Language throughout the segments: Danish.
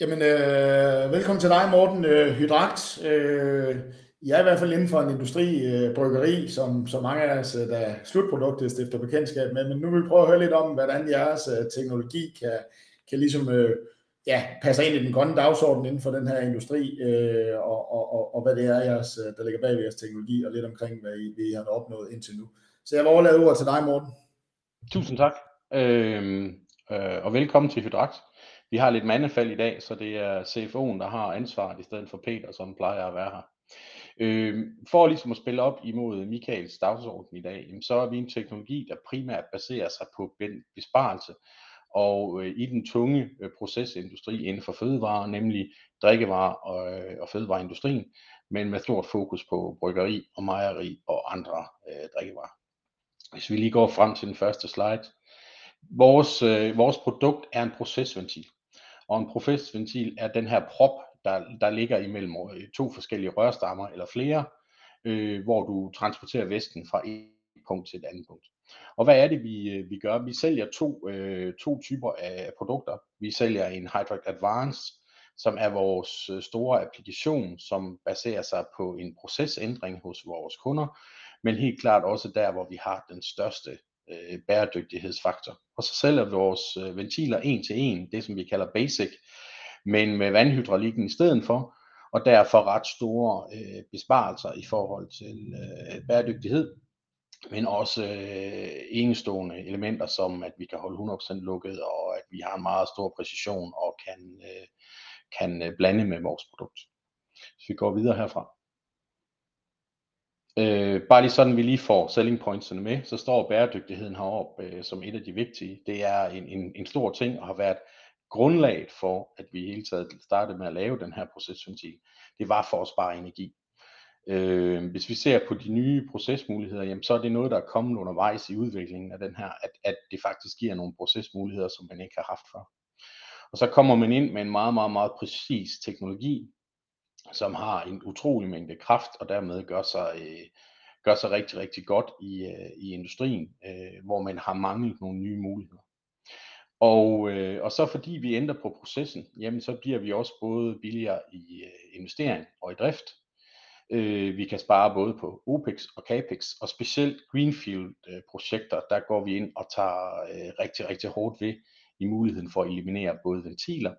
Jamen, øh, velkommen til dig, Morten øh, Hydrakt. Øh, jeg er i hvert fald inden for en industri, øh, bryggeri, som, som mange af os, øh, der slutproduktet stifter bekendtskab med, men nu vil vi prøve at høre lidt om, hvordan jeres øh, teknologi kan, kan ligesom, øh, ja, passe ind i den grønne dagsorden inden for den her industri, øh, og, og, og, og hvad det er, jeres, øh, der ligger bag ved jeres teknologi, og lidt omkring, hvad I, hvad I har opnået indtil nu. Så jeg vil overlade ordet til dig, Morten. Tusind tak, øh, øh, og velkommen til Hydrakt. Vi har lidt mandefald i dag, så det er CFO'en, der har ansvaret i stedet for Peter, som plejer at være her. Øh, for ligesom at spille op imod Michaels dagsorden i dag, så er vi en teknologi, der primært baserer sig på besparelse og øh, i den tunge øh, procesindustri inden for fødevare, nemlig drikkevarer og, øh, og fødevareindustrien, men med stort fokus på bryggeri og mejeri og andre øh, drikkevarer. Hvis vi lige går frem til den første slide. Vores, øh, vores produkt er en procesventil. Og en procesventil er den her prop, der, der ligger imellem øh, to forskellige rørstammer eller flere, øh, hvor du transporterer væsken fra et punkt til et andet punkt. Og hvad er det, vi, øh, vi gør? Vi sælger to, øh, to typer af produkter. Vi sælger en Hydrox Advance, som er vores øh, store applikation, som baserer sig på en procesændring hos vores kunder, men helt klart også der, hvor vi har den største øh, bæredygtighedsfaktor. Og så sælger vi vores øh, ventiler en til en, det som vi kalder basic, men med vandhydraulikken i stedet for, og derfor ret store øh, besparelser i forhold til øh, bæredygtighed, men også øh, enestående elementer som at vi kan holde 100% lukket, og at vi har en meget stor præcision og kan, øh, kan øh, blande med vores produkt. Så vi går videre herfra. Øh, bare lige sådan, vi lige får selling pointsene med, så står bæredygtigheden heroppe øh, som et af de vigtige. Det er en, en, en stor ting og har været grundlaget for, at vi hele taget startede med at lave den her procesventil. Det var for at spare energi. Øh, hvis vi ser på de nye procesmuligheder, jamen, så er det noget, der er kommet undervejs i udviklingen af den her, at, at det faktisk giver nogle procesmuligheder, som man ikke har haft før. Og så kommer man ind med en meget, meget, meget præcis teknologi, som har en utrolig mængde kraft, og dermed gør sig, øh, gør sig rigtig, rigtig godt i, øh, i industrien, øh, hvor man har manglet nogle nye muligheder. Og, øh, og så fordi vi ændrer på processen, jamen så bliver vi også både billigere i øh, investering og i drift. Øh, vi kan spare både på OPEX og CAPEX, og specielt Greenfield-projekter, der går vi ind og tager øh, rigtig, rigtig hårdt ved i muligheden for at eliminere både ventiler,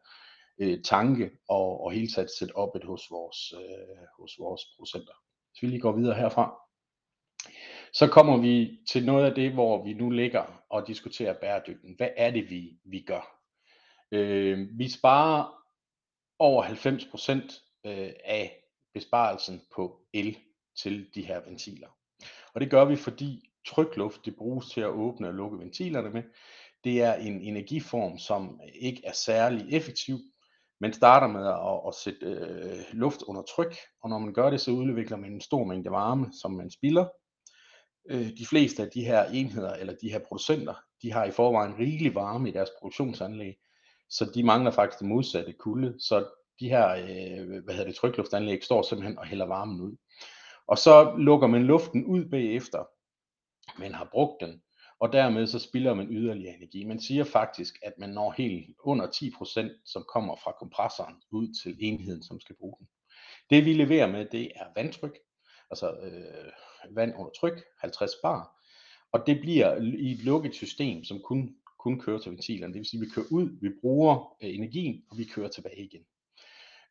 øh, tanke og, og hele taget sætte op et hos vores, øh, hos vores producenter. Så vi lige går videre herfra. Så kommer vi til noget af det, hvor vi nu ligger og diskuterer bæredygten. Hvad er det, vi, vi gør? Øh, vi sparer over 90% øh, af besparelsen på el til de her ventiler. Og det gør vi, fordi trykluft det bruges til at åbne og lukke ventilerne med. Det er en energiform, som ikke er særlig effektiv, man starter med at, at sætte øh, luft under tryk, og når man gør det, så udvikler man en stor mængde varme, som man spilder. Øh, de fleste af de her enheder, eller de her producenter, de har i forvejen rigelig varme i deres produktionsanlæg, så de mangler faktisk det modsatte kulde, så de her øh, hvad hedder det, trykluftanlæg står simpelthen og hælder varmen ud. Og så lukker man luften ud bagefter, man har brugt den, og dermed så spilder man yderligere energi. Man siger faktisk, at man når helt under 10%, som kommer fra kompressoren ud til enheden, som skal bruge den. Det vi leverer med, det er vandtryk, altså øh, vand under tryk, 50 bar, og det bliver i et lukket system, som kun, kun kører til ventilerne. Det vil sige, at vi kører ud, vi bruger øh, energien, og vi kører tilbage igen.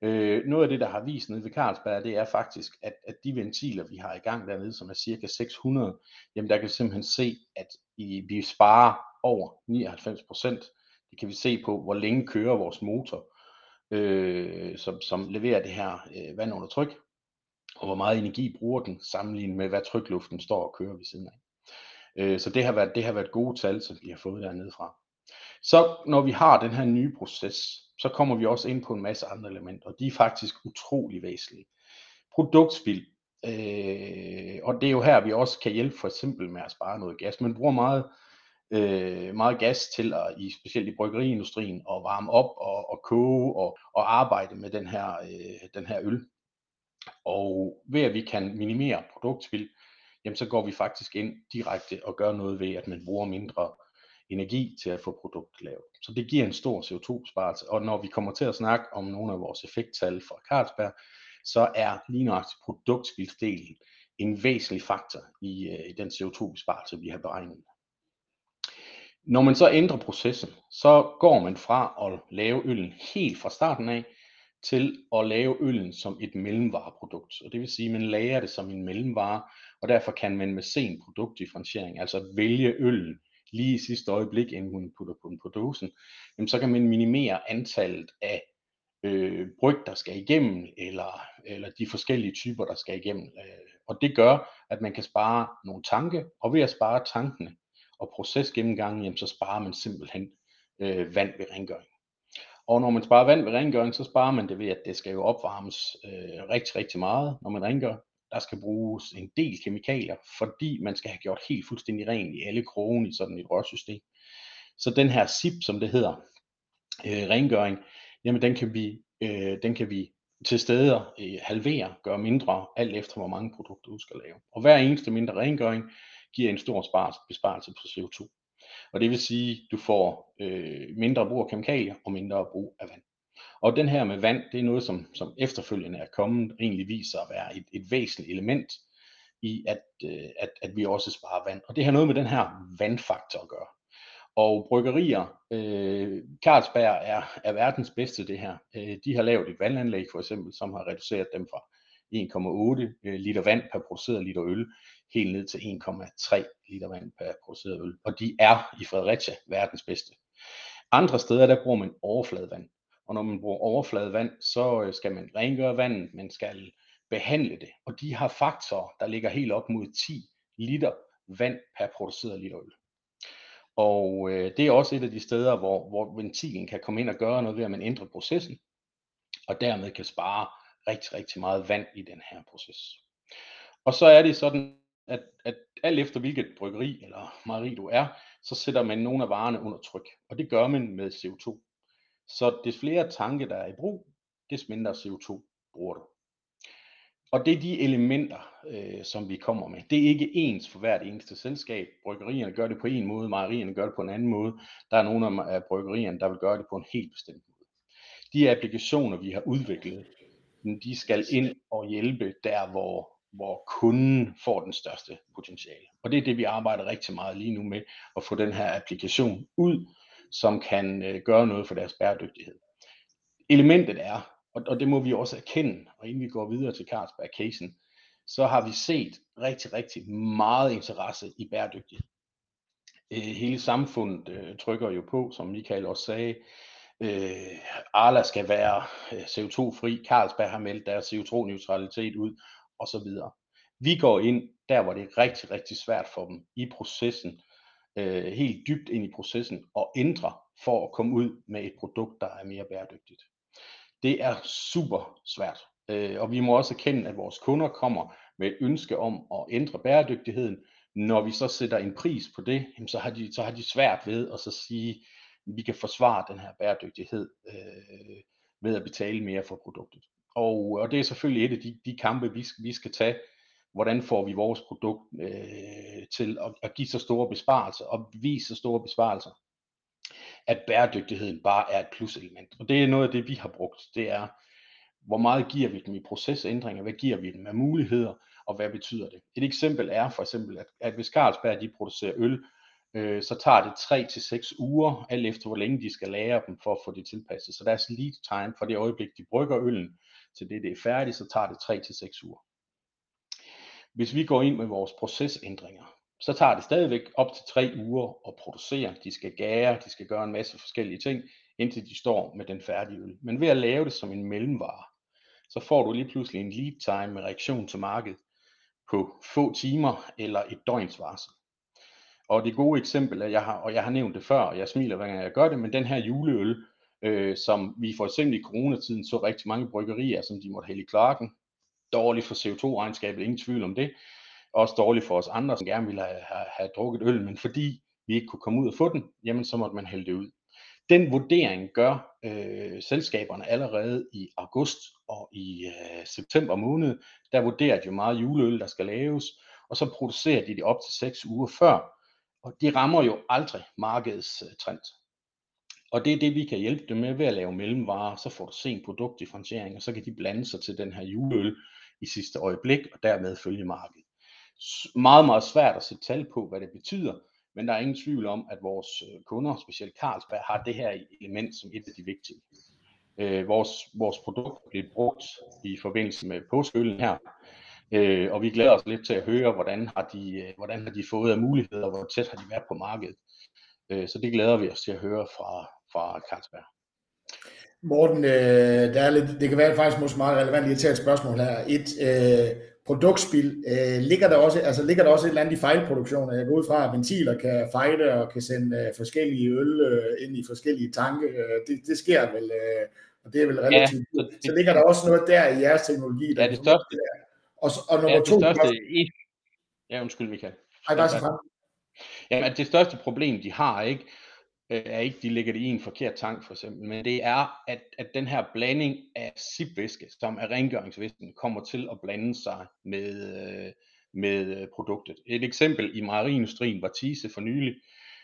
Øh, noget af det, der har vist nede ved Carlsberg, det er faktisk, at, at de ventiler, vi har i gang dernede, som er cirka 600, jamen der kan vi simpelthen se, at i, vi sparer over 99 procent. Det kan vi se på, hvor længe kører vores motor, øh, som, som leverer det her øh, vand under tryk, og hvor meget energi bruger den, sammenlignet med, hvad trykluften står og kører ved siden af. Øh, så det har, været, det har været gode tal, som vi har fået dernede fra. Så når vi har den her nye proces, så kommer vi også ind på en masse andre elementer, og de er faktisk utrolig væsentlige. Produktspild, øh, og det er jo her, vi også kan hjælpe for eksempel med at spare noget gas. Man bruger meget, øh, meget gas til, at, i, specielt i bryggeriindustrien, at varme op og, og koge og, og arbejde med den her, øh, den her øl. Og ved at vi kan minimere produktspild, jamen så går vi faktisk ind direkte og gør noget ved, at man bruger mindre energi til at få produktet lavet. Så det giver en stor CO2-besparelse, og når vi kommer til at snakke om nogle af vores effekttal fra Carlsberg, så er lige nøjagtigt produktskilsdelen en væsentlig faktor i, øh, i den CO2-besparelse, vi har beregnet. Når man så ændrer processen, så går man fra at lave øllen helt fra starten af, til at lave øllen som et mellemvareprodukt. Og det vil sige, at man lager det som en mellemvare, og derfor kan man med sen produktdifferentiering, altså vælge øllen lige i sidste øjeblik, inden hun putter på den på dosen, jamen så kan man minimere antallet af øh, bryg, der skal igennem, eller, eller de forskellige typer, der skal igennem. Øh, og det gør, at man kan spare nogle tanke, og ved at spare tankene og procesgennemgangen, jamen så sparer man simpelthen øh, vand ved rengøring. Og når man sparer vand ved rengøring, så sparer man det ved, at det skal jo opvarmes øh, rigtig, rigtig meget, når man rengør. Der skal bruges en del kemikalier, fordi man skal have gjort helt fuldstændig rent i alle krogen i sådan et rørsystem. Så den her SIP, som det hedder, øh, rengøring, jamen den kan vi, øh, den kan vi til steder øh, halvere, gøre mindre, alt efter hvor mange produkter du skal lave. Og hver eneste mindre rengøring giver en stor besparelse på CO2. Og det vil sige, at du får øh, mindre brug af kemikalier og mindre brug af vand. Og den her med vand, det er noget, som, som efterfølgende er kommet, egentlig viser at være et, et væsentligt element i, at, øh, at, at vi også sparer vand. Og det har noget med den her vandfaktor at gøre. Og bryggerier, øh, Carlsberg er, er verdens bedste det her. Øh, de har lavet et vandanlæg for eksempel, som har reduceret dem fra 1,8 øh, liter vand per produceret liter øl, helt ned til 1,3 liter vand per produceret øl. Og de er i Fredericia verdens bedste. Andre steder, der bruger man overfladevand. Og når man bruger overfladevand, så øh, skal man rengøre vandet, man skal behandle det. Og de har faktorer, der ligger helt op mod 10 liter vand per produceret liter øl. Og øh, det er også et af de steder, hvor, hvor ventilen kan komme ind og gøre noget ved, at man ændrer processen, og dermed kan spare rigtig, rigtig meget vand i den her proces. Og så er det sådan, at, at alt efter hvilket bryggeri eller mejeri du er, så sætter man nogle af varerne under tryk. Og det gør man med CO2. Så des flere tanke, der er i brug, des mindre CO2 bruger du. Og det er de elementer, øh, som vi kommer med. Det er ikke ens for hvert eneste selskab. Bryggerierne gør det på en måde, mejerierne gør det på en anden måde. Der er nogle af bryggerierne, der vil gøre det på en helt bestemt måde. De applikationer, vi har udviklet, de skal ind og hjælpe der, hvor, hvor kunden får den største potentiale. Og det er det, vi arbejder rigtig meget lige nu med, at få den her applikation ud, som kan øh, gøre noget for deres bæredygtighed. Elementet er, og, og det må vi også erkende, og inden vi går videre til Carlsberg-casen, så har vi set rigtig, rigtig meget interesse i bæredygtighed. Øh, hele samfundet øh, trykker jo på, som Michael også sagde, øh, Arla skal være øh, CO2-fri, Carlsberg har meldt deres CO2-neutralitet ud, og så videre. Vi går ind der, hvor det er rigtig, rigtig svært for dem i processen, øh, helt dybt ind i processen, og ændre for at komme ud med et produkt, der er mere bæredygtigt. Det er super svært, øh, og vi må også erkende, at vores kunder kommer med et ønske om at ændre bæredygtigheden. Når vi så sætter en pris på det, jamen, så har de, så har de svært ved at så sige, at vi kan forsvare den her bæredygtighed øh, ved at betale mere for produktet. Og, og det er selvfølgelig et af de, de kampe, vi, vi skal tage. Hvordan får vi vores produkt øh, til at, at give så store besparelser og vise så store besparelser, at bæredygtigheden bare er et pluselement. Og det er noget af det, vi har brugt. Det er, hvor meget giver vi dem i procesændringer, hvad giver vi dem af muligheder, og hvad betyder det? Et eksempel er for eksempel, at, at hvis Carlsberg de producerer øl, øh, så tager det 3 til seks uger, alt efter hvor længe de skal lære dem for at få det tilpasset. Så deres lead time fra det øjeblik, de brygger øllen, til det det er færdigt, så tager det 3 til seks uger. Hvis vi går ind med vores procesændringer, så tager det stadigvæk op til tre uger at producere. De skal gære, de skal gøre en masse forskellige ting, indtil de står med den færdige øl. Men ved at lave det som en mellemvare, så får du lige pludselig en lead time med reaktion til markedet på få timer eller et døgns varsel. Og det gode eksempel er, jeg har, og jeg har nævnt det før, og jeg smiler hver gang jeg gør det, men den her juleøl, øh, som vi for eksempel i coronatiden så rigtig mange bryggerier, som de måtte hælde i kloakken. Dårligt for CO2-regnskabet, ingen tvivl om det. Også dårligt for os andre, som gerne ville have, have, have drukket øl, men fordi vi ikke kunne komme ud og få den, jamen så måtte man hælde det ud. Den vurdering gør øh, selskaberne allerede i august og i øh, september måned. Der vurderer de jo meget juleøl, der skal laves, og så producerer de det op til 6 uger før, Og det rammer jo aldrig markedets øh, trend. Og det er det, vi kan hjælpe dem med ved at lave mellemvarer. Så får du sen produktdifferentiering, og så kan de blande sig til den her juleøl i sidste øjeblik, og dermed følge markedet. Meget, meget svært at sætte tal på, hvad det betyder, men der er ingen tvivl om, at vores øh, kunder, specielt Carlsberg, har det her element som et af de vigtige. Øh, vores, vores produkt bliver brugt i forbindelse med påskøllen her, øh, og vi glæder os lidt til at høre, hvordan har de, øh, hvordan har de fået af muligheder, og hvor tæt har de været på markedet. Øh, så det glæder vi os til at høre fra, fra Carlsberg. Morten, øh, der er lidt, det kan være faktisk måske meget relevant at tage et spørgsmål her. Et, øh, produktspil, øh, ligger, der også, altså, ligger der også et eller andet i fejlproduktion? Jeg går ud fra, at ventiler kan fejle og kan sende øh, forskellige øl øh, ind i forskellige tanke. Øh, det, det sker vel, øh, og det er vel relativt. Ja, det, så ligger der også noget der i jeres teknologi? Der ja, det største. Og, og nummer ja, det to, største. Ja, undskyld Michael. Ej, bare så frem. Jamen, det største problem, de har, ikke, Øh, er ikke, de ligger det i en forkert tank for eksempel, men det er, at, at den her blanding af sipvæske, som er rengøringsvæsken, kommer til at blande sig med, øh, med øh, produktet. Et eksempel i mejeriindustrien var Tise for nylig,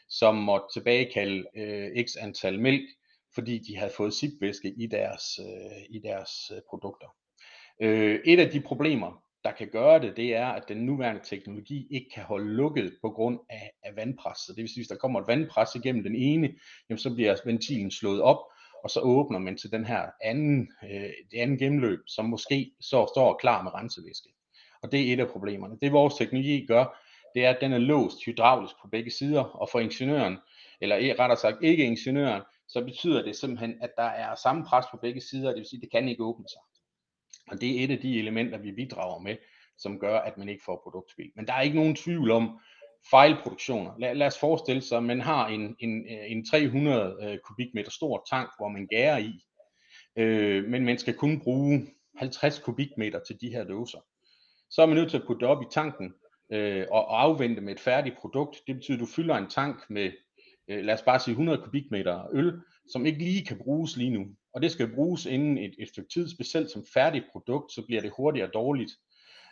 som måtte tilbagekalde øh, x antal mælk, fordi de havde fået sipvæske i deres, øh, i deres produkter. Øh, et af de problemer, der kan gøre det, det er, at den nuværende teknologi ikke kan holde lukket på grund af, af vandpres. Så det vil sige, hvis der kommer et vandpres igennem den ene, jamen så bliver ventilen slået op, og så åbner man til den her anden, øh, det anden gennemløb, som måske så står klar med rensevæske. Og det er et af problemerne. Det vores teknologi gør, det er, at den er låst hydraulisk på begge sider, og for ingeniøren, eller rettere sagt ikke ingeniøren, så betyder det simpelthen, at der er samme pres på begge sider, det vil sige, at det kan ikke åbne sig. Og det er et af de elementer, vi bidrager med, som gør, at man ikke får produktspil. Men der er ikke nogen tvivl om fejlproduktioner. Lad, lad os forestille sig, at man har en, en, en 300 øh, kubikmeter stor tank, hvor man gærer i, øh, men man skal kun bruge 50 kubikmeter til de her dåser. Så er man nødt til at putte det op i tanken øh, og afvente med et færdigt produkt. Det betyder, at du fylder en tank med, øh, lad os bare sige 100 kubikmeter øl, som ikke lige kan bruges lige nu og det skal bruges inden et, et stykke tid, specielt som færdigt produkt, så bliver det hurtigere dårligt.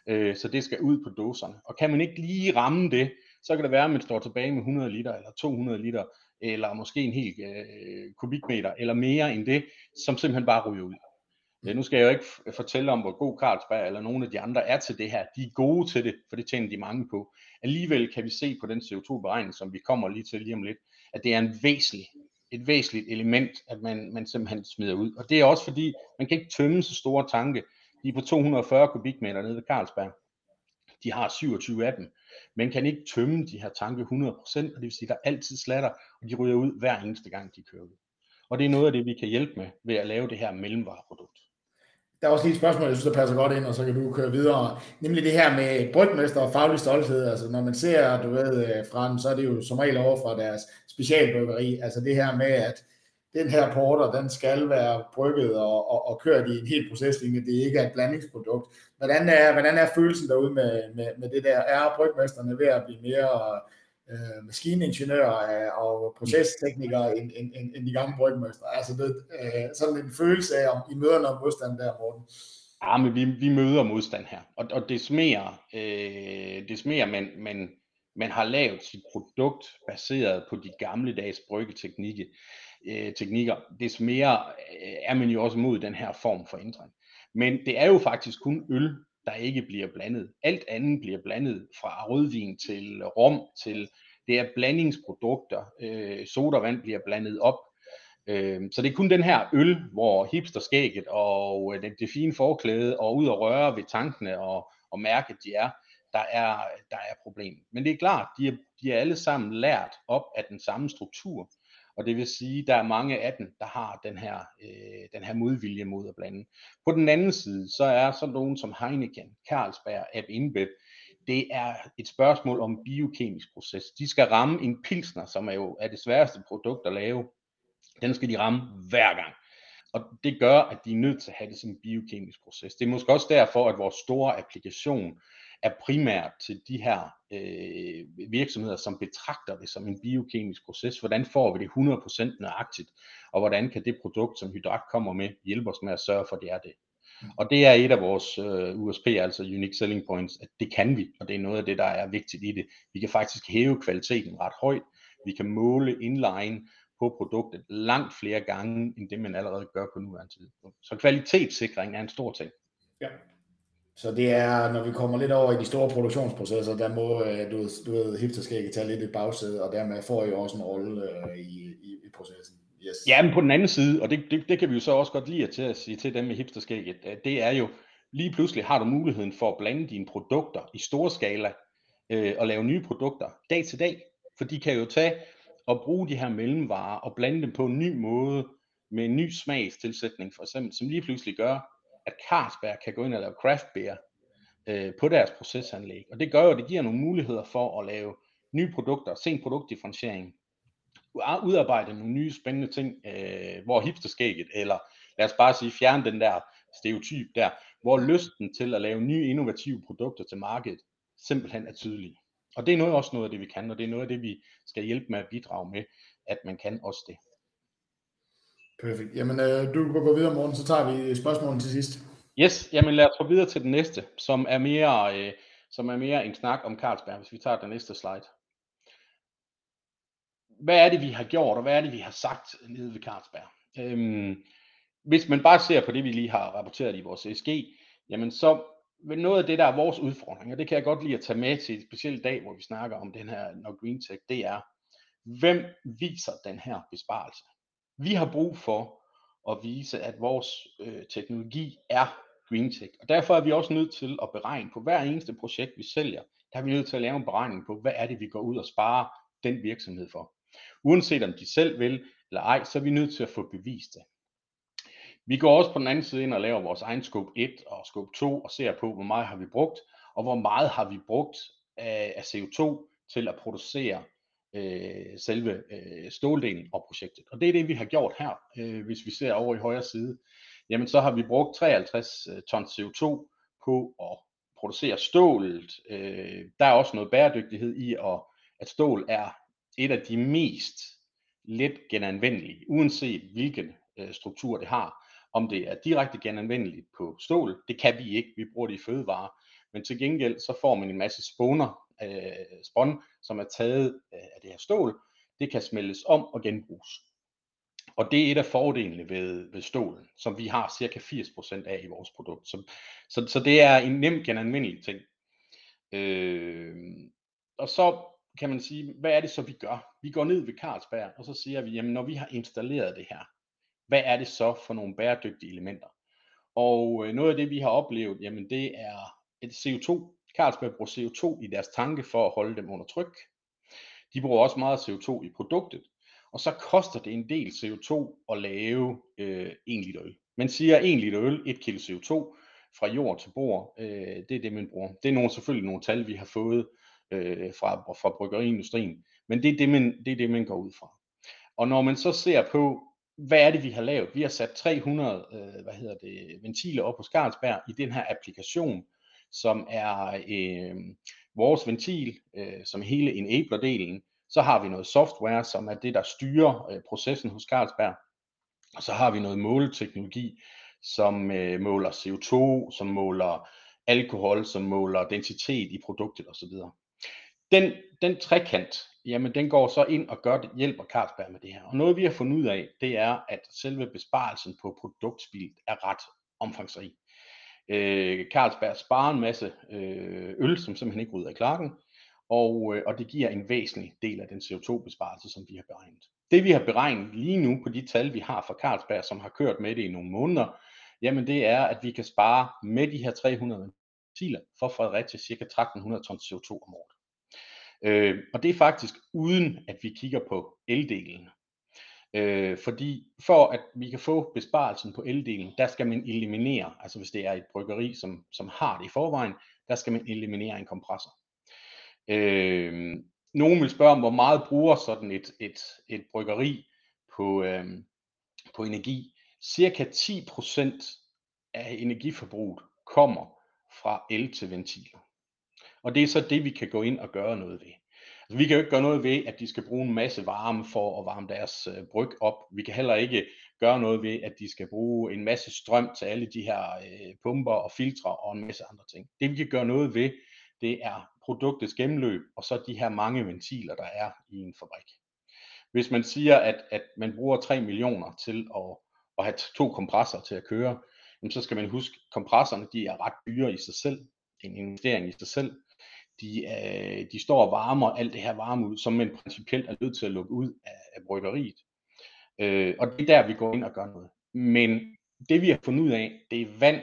Øh, så det skal ud på dåserne. Og kan man ikke lige ramme det, så kan det være, at man står tilbage med 100 liter eller 200 liter, eller måske en hel øh, kubikmeter, eller mere end det, som simpelthen bare ryger ud. Ja, nu skal jeg jo ikke fortælle om, hvor god Carlsberg eller nogle af de andre er til det her. De er gode til det, for det tjener de mange på. Alligevel kan vi se på den CO2-beregning, som vi kommer lige til lige om lidt, at det er en væsentlig et væsentligt element, at man, man simpelthen smider ud. Og det er også fordi, man kan ikke tømme så store tanke. De er på 240 kubikmeter nede ved Carlsberg. De har 27 af dem. Man kan ikke tømme de her tanke 100%, og det vil sige, at der altid slatter, og de ryger ud hver eneste gang, de kører ud. Og det er noget af det, vi kan hjælpe med ved at lave det her mellemvareprodukt. Der er også lige et spørgsmål, jeg synes, der passer godt ind, og så kan du køre videre. Nemlig det her med brygmester og faglig stolthed. Altså når man ser, du ved, øh, frem, så er det jo som regel over fra deres specialbryggeri. Altså det her med, at den her porter, den skal være brygget og, og, og kørt i en helt proceslinje. Det er ikke et blandingsprodukt. Hvordan er, hvordan er følelsen derude med, med, med det der? Er brygmesterne ved at blive mere øh, maskiningeniører øh, og procesteknikere end, end, end, end de gamle brygmester. Altså det, øh, sådan en følelse af, om I møder noget modstand der, Morten. Ja, men vi, vi møder modstand her, og, og det smerer, øh, det smerer man, man, man har lavet sit produkt baseret på de gamle dags bryggeteknikker, øh, teknikker, des mere øh, er man jo også mod den her form for ændring. Men det er jo faktisk kun øl, der ikke bliver blandet. Alt andet bliver blandet fra rødvin til rom til det er blandingsprodukter. Øh, sodavand bliver blandet op. Øh, så det er kun den her øl, hvor hipsterskægget og øh, det, det fine forklæde og ud og røre ved tankene og, og mærke, de er, der er, der er problem. Men det er klart, de er, de er alle sammen lært op af den samme struktur. Og det vil sige, der er mange af dem, der har den her, øh, den her modvilje mod at blande. På den anden side, så er sådan nogen som Heineken, Carlsberg, Ab InBev, det er et spørgsmål om biokemisk proces. De skal ramme en pilsner, som er jo er det sværeste produkt at lave. Den skal de ramme hver gang. Og det gør, at de er nødt til at have det som en biokemisk proces. Det er måske også derfor, at vores store applikation er primært til de her øh, virksomheder, som betragter det som en biokemisk proces. Hvordan får vi det 100% nøjagtigt, og hvordan kan det produkt, som Hydrat kommer med, hjælpe os med at sørge for, at det er det? Og det er et af vores uh, USP, altså Unique Selling Points, at det kan vi, og det er noget af det, der er vigtigt i det. Vi kan faktisk hæve kvaliteten ret højt. Vi kan måle inline på produktet langt flere gange, end det man allerede gør på nuværende tidspunkt. Så kvalitetssikring er en stor ting. Ja. Så det er, når vi kommer lidt over i de store produktionsprocesser, der må øh, du, du ved, hifterskægget tage lidt i bagsæde, og dermed får I også en rolle øh, i, i, i processen. Yes. Ja, men på den anden side, og det, det, det kan vi jo så også godt lide til at sige til dem med hipsterskægget, det er jo, lige pludselig har du muligheden for at blande dine produkter i store skala, øh, og lave nye produkter dag til dag, for de kan jo tage og bruge de her mellemvarer og blande dem på en ny måde, med en ny smagstilsætning for eksempel, som lige pludselig gør, at Carlsberg kan gå ind og lave craft beer øh, på deres procesanlæg. Og det gør jo, at det giver nogle muligheder for at lave nye produkter, sen produktdifferentiering, udarbejde nogle nye spændende ting, øh, hvor hipsterskægget, eller lad os bare sige, fjerne den der stereotyp der, hvor lysten til at lave nye innovative produkter til markedet simpelthen er tydelig. Og det er noget, også noget af det, vi kan, og det er noget af det, vi skal hjælpe med at bidrage med, at man kan også det. Perfekt. Jamen, øh, du kan gå videre, morgen, så tager vi spørgsmålene til sidst. Yes, jamen lad os gå videre til den næste, som er mere, øh, som er mere en snak om Carlsberg, hvis vi tager den næste slide. Hvad er det, vi har gjort, og hvad er det, vi har sagt nede ved Carlsberg? Øhm, hvis man bare ser på det, vi lige har rapporteret i vores SG, jamen så noget af det, der er vores udfordring, og det kan jeg godt lide at tage med til et specielt dag, hvor vi snakker om den her Nok Green Tech, det er, hvem viser den her besparelse? Vi har brug for at vise, at vores øh, teknologi er Green Tech, og derfor er vi også nødt til at beregne på hver eneste projekt, vi sælger, der er vi nødt til at lave en beregning på, hvad er det, vi går ud og sparer den virksomhed for. Uanset om de selv vil eller ej, så er vi nødt til at få bevist det. Vi går også på den anden side ind og laver vores egen scope 1 og scope 2 og ser på, hvor meget har vi brugt, og hvor meget har vi brugt af, af CO2 til at producere øh, selve øh, ståldelen af projektet. Og det er det, vi har gjort her. Øh, hvis vi ser over i højre side, jamen så har vi brugt 53 øh, ton CO2 på at producere stålet. Øh, der er også noget bæredygtighed i, at, at stål er et af de mest let genanvendelige, uanset hvilken øh, struktur det har. Om det er direkte genanvendeligt på stål, det kan vi ikke, vi bruger det i fødevarer. Men til gengæld så får man en masse spåner, øh, spån, som er taget øh, af det her stål. Det kan smeltes om og genbruges. Og det er et af fordelene ved, ved stålen, som vi har cirka 80% af i vores produkt. Så, så, så det er en nem genanvendelig ting. Øh, og så kan man sige, hvad er det så vi gør? Vi går ned ved Carlsberg, og så siger vi, jamen når vi har installeret det her, hvad er det så for nogle bæredygtige elementer? Og øh, noget af det vi har oplevet, jamen det er et CO2. Carlsberg bruger CO2 i deres tanke for at holde dem under tryk. De bruger også meget CO2 i produktet. Og så koster det en del CO2 at lave øh, 1 liter øl. Man siger 1 liter øl, 1 kilo CO2 fra jord til bord. Øh, det er det, man bruger. Det er nogle, selvfølgelig nogle tal, vi har fået øh, fra, fra bryggeriindustrien. Men det er det, man, det er det, man går ud fra. Og når man så ser på, hvad er det, vi har lavet? Vi har sat 300 øh, hvad hedder det, ventiler op på Carlsberg i den her applikation, som er øh, vores ventil, øh, som hele enabler-delen. Så har vi noget software, som er det, der styrer øh, processen hos Carlsberg. Og så har vi noget måleteknologi, som øh, måler CO2, som måler alkohol, som måler densitet i produktet osv. Den, den trekant, jamen den går så ind og gør, det, hjælper Carlsberg med det her. Og noget vi har fundet ud af, det er, at selve besparelsen på produktspil er ret omfangsrig. Øh, Carlsberg sparer en masse øh, øl, som simpelthen ikke rydder i klakken, og, øh, og det giver en væsentlig del af den CO2-besparelse, som vi har beregnet. Det vi har beregnet lige nu på de tal, vi har fra Carlsberg, som har kørt med det i nogle måneder, jamen det er, at vi kan spare med de her 300 ventiler for Fredericia ca. 1300 tons CO2 om året. Øh, og det er faktisk uden, at vi kigger på eldelen. Øh, fordi for at vi kan få besparelsen på eldelen, der skal man eliminere, altså hvis det er et bryggeri, som, som har det i forvejen, der skal man eliminere en kompressor. Øh, nogen vil spørge om, hvor meget bruger sådan et, et, et bryggeri på, øh, på energi. Cirka 10% af energiforbruget kommer fra el til ventiler. Og det er så det, vi kan gå ind og gøre noget ved. Altså, vi kan jo ikke gøre noget ved, at de skal bruge en masse varme for at varme deres øh, bryg op. Vi kan heller ikke gøre noget ved, at de skal bruge en masse strøm til alle de her øh, pumper og filtre og en masse andre ting. Det vi kan gøre noget ved, det er produktets gennemløb, og så de her mange ventiler, der er i en fabrik. Hvis man siger, at, at man bruger 3 millioner til at, at have to kompressorer til at køre, jamen så skal man huske, at kompressorerne de er ret dyre i sig selv. En investering i sig selv. De, øh, de står og varmer alt det her varme ud, som man principielt er nødt til at lukke ud af, af bryggeriet. Øh, og det er der, vi går ind og gør noget. Men det vi har fundet ud af, det er vand,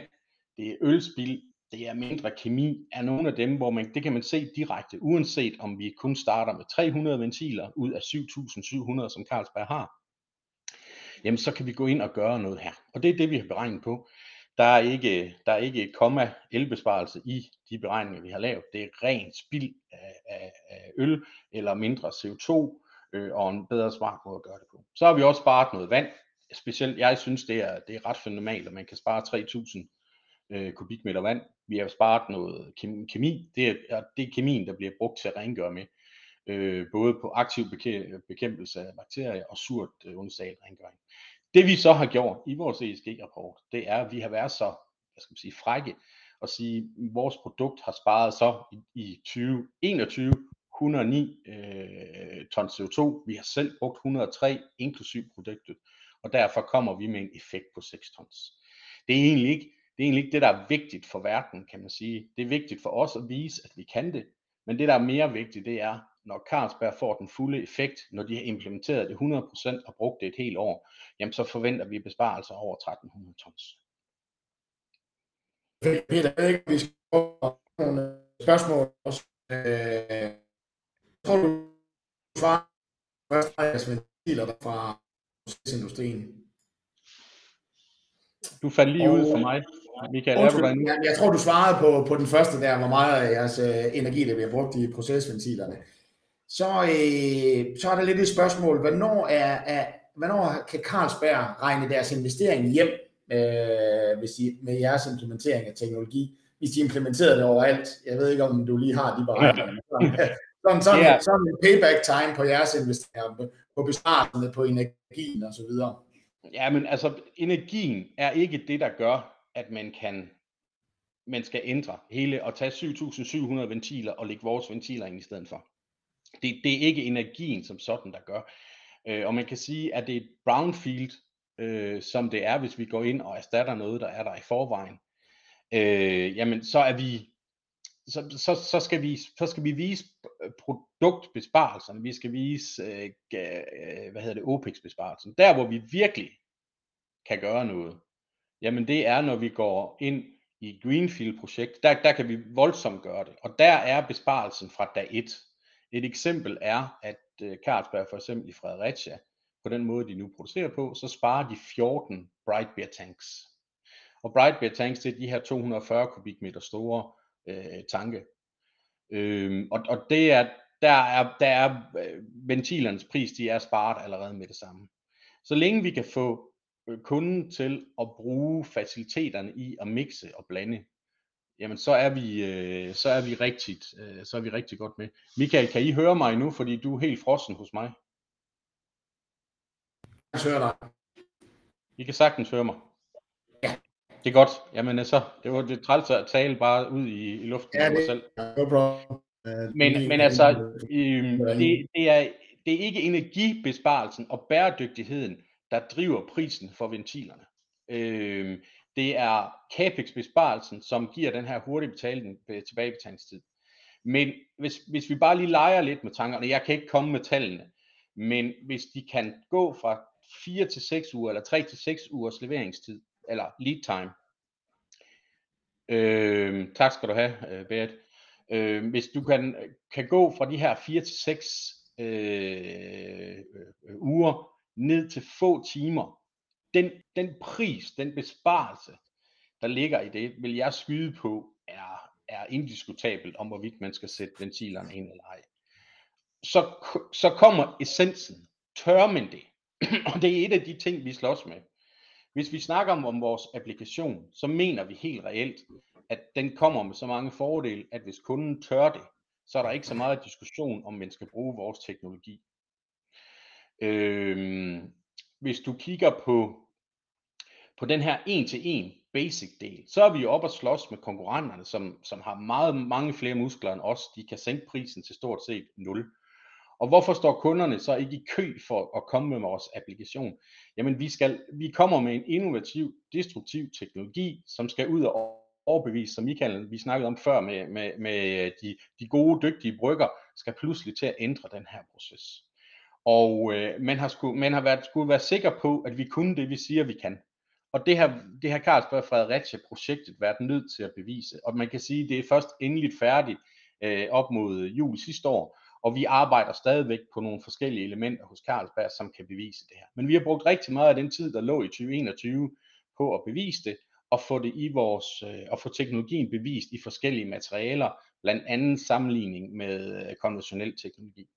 det er ølspil, det er mindre kemi, er nogle af dem, hvor man, det kan man se direkte, uanset om vi kun starter med 300 ventiler ud af 7.700, som Carlsberg har, jamen så kan vi gå ind og gøre noget her. Og det er det, vi har beregnet på. Der er ikke, der er ikke et komma elbesparelse i de beregninger, vi har lavet. Det er rent spild af, af, af øl eller mindre CO2 øh, og en bedre smart måde at gøre det på. Så har vi også sparet noget vand. Specielt, jeg synes, det er, det er ret fenomenalt, at man kan spare 3.000 øh, kubikmeter vand. Vi har sparet noget kemi. Det er, det er kemien, der bliver brugt til at rengøre med. Øh, både på aktiv bekæmpelse af bakterier og surt øh, rengøring. Det vi så har gjort i vores ESG-rapport, det er, at vi har været så hvad skal man sige, frække og sige, at vores produkt har sparet så i, i 2021 109 øh, ton CO2. Vi har selv brugt 103 inklusiv produktet, og derfor kommer vi med en effekt på 6 tons. Det er egentlig ikke det, er egentlig ikke det, der er vigtigt for verden, kan man sige. Det er vigtigt for os at vise, at vi kan det, men det, der er mere vigtigt, det er, når Carlsberg får den fulde effekt, når de har implementeret det 100% og brugt det et helt år, jamen så forventer vi besparelser over 1300 tons. Peter, jeg ikke, vi skal nogle spørgsmål også. Øh, tror du, svarer ventiler der fra industrien? Du faldt lige og, ud for mig. Michael, undskyld, er du jeg, jeg tror, du svarede på, på den første der, hvor meget af jeres øh, energi, der bliver brugt i procesventilerne så, øh, så er der lidt et spørgsmål, hvornår, er, er, hvornår kan Carlsberg regne deres investering hjem øh, hvis de, med jeres implementering af teknologi, hvis de implementerer det overalt? Jeg ved ikke, om du lige har de beregninger. Sådan, sådan, yeah. sådan en payback time på jeres investeringer, på besparelserne, på energien og så videre. Ja, men altså, energien er ikke det, der gør, at man kan man skal ændre hele og tage 7.700 ventiler og lægge vores ventiler ind i stedet for. Det, det er ikke energien som sådan, der gør. Øh, og man kan sige, at det er et brownfield, øh, som det er, hvis vi går ind og erstatter noget, der er der i forvejen. Øh, jamen, så er vi så, så, så, skal vi, så skal vi vise produktbesparelserne, vi skal vise, øh, øh hvad hedder det, OPEX-besparelsen. Der, hvor vi virkelig kan gøre noget, jamen det er, når vi går ind i Greenfield-projekt, der, der kan vi voldsomt gøre det. Og der er besparelsen fra dag 1. Et eksempel er, at øh, Carlsberg for eksempel i Fredericia, på den måde de nu producerer på, så sparer de 14 Bright Beer tanks. Og Bright Beer tanks, det er de her 240 kubikmeter store øh, tanke. Øhm, og, og det er, der er, der er øh, ventilernes pris, de er sparet allerede med det samme. Så længe vi kan få øh, kunden til at bruge faciliteterne i at mixe og blande, jamen så er vi, øh, så er vi rigtig, øh, så er vi rigtig godt med. Michael, kan I høre mig nu, fordi du er helt frossen hos mig? Jeg hører dig. I kan sagtens høre mig. Ja. Det er godt. Jamen så, det var det træls at tale bare ud i, i luften ja, det, selv. No. Men, men altså, øh, det, det, er, det er ikke energibesparelsen og bæredygtigheden, der driver prisen for ventilerne. Øh, det er capex-besparelsen, som giver den her hurtige betaling, øh, tilbagebetalingstid. Men hvis, hvis vi bare lige leger lidt med tankerne, jeg kan ikke komme med tallene, men hvis de kan gå fra 4 til 6 uger, eller 3 til 6 ugers leveringstid, eller lead time, øh, tak skal du have, øh, Bert. Berit. Øh, hvis du kan, kan gå fra de her 4 til 6 øh, øh, uger ned til få timer, den, den pris, den besparelse, der ligger i det, vil jeg skyde på, er, er indiskutabelt om, hvorvidt man skal sætte ventilerne ind eller ej. Så, så kommer essensen. Tør man det? og det er et af de ting, vi slås med. Hvis vi snakker om, om vores applikation, så mener vi helt reelt, at den kommer med så mange fordele, at hvis kunden tør det, så er der ikke så meget diskussion om, man skal bruge vores teknologi. Øhm, hvis du kigger på på den her en-til-en basic del, så er vi jo op at slås med konkurrenterne, som, som har meget mange flere muskler end os. De kan sænke prisen til stort set 0. Og hvorfor står kunderne så ikke i kø for at komme med vores applikation? Jamen vi, skal, vi kommer med en innovativ, destruktiv teknologi, som skal ud og overbevise, som Michael, vi snakkede om før med, med, med de, de gode, dygtige brygger, skal pludselig til at ændre den her proces. Og øh, man har, skulle, man har været, skulle være sikker på, at vi kunne det, vi siger, vi kan. Og det har, det har Carlsberg Fredericia-projektet været nødt til at bevise. Og man kan sige, at det er først endeligt færdigt øh, op mod jul sidste år. Og vi arbejder stadigvæk på nogle forskellige elementer hos Carlsberg, som kan bevise det her. Men vi har brugt rigtig meget af den tid, der lå i 2021 på at bevise det, og få det i vores, øh, og få teknologien bevist i forskellige materialer, blandt andet sammenligning med øh, konventionel teknologi.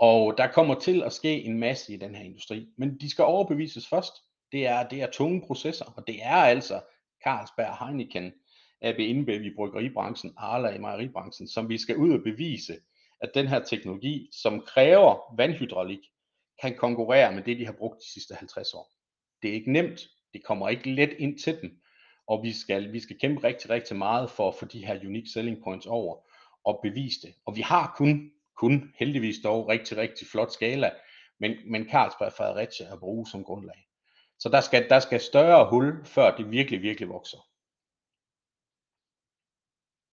Og der kommer til at ske en masse i den her industri, men de skal overbevises først. Det er, det er tunge processer, og det er altså Carlsberg, Heineken, AB InBev i bryggeribranchen, Arla i mejeribranchen, som vi skal ud og bevise, at den her teknologi, som kræver vandhydraulik, kan konkurrere med det, de har brugt de sidste 50 år. Det er ikke nemt, det kommer ikke let ind til dem, og vi skal, vi skal kæmpe rigtig, rigtig meget for at få de her unique selling points over og bevise det. Og vi har kun, kun heldigvis dog rigtig, rigtig flot skala, men, men Carlsberg Fredericia at bruge som grundlag. Så der skal, der skal større hul, før det virkelig, virkelig vokser.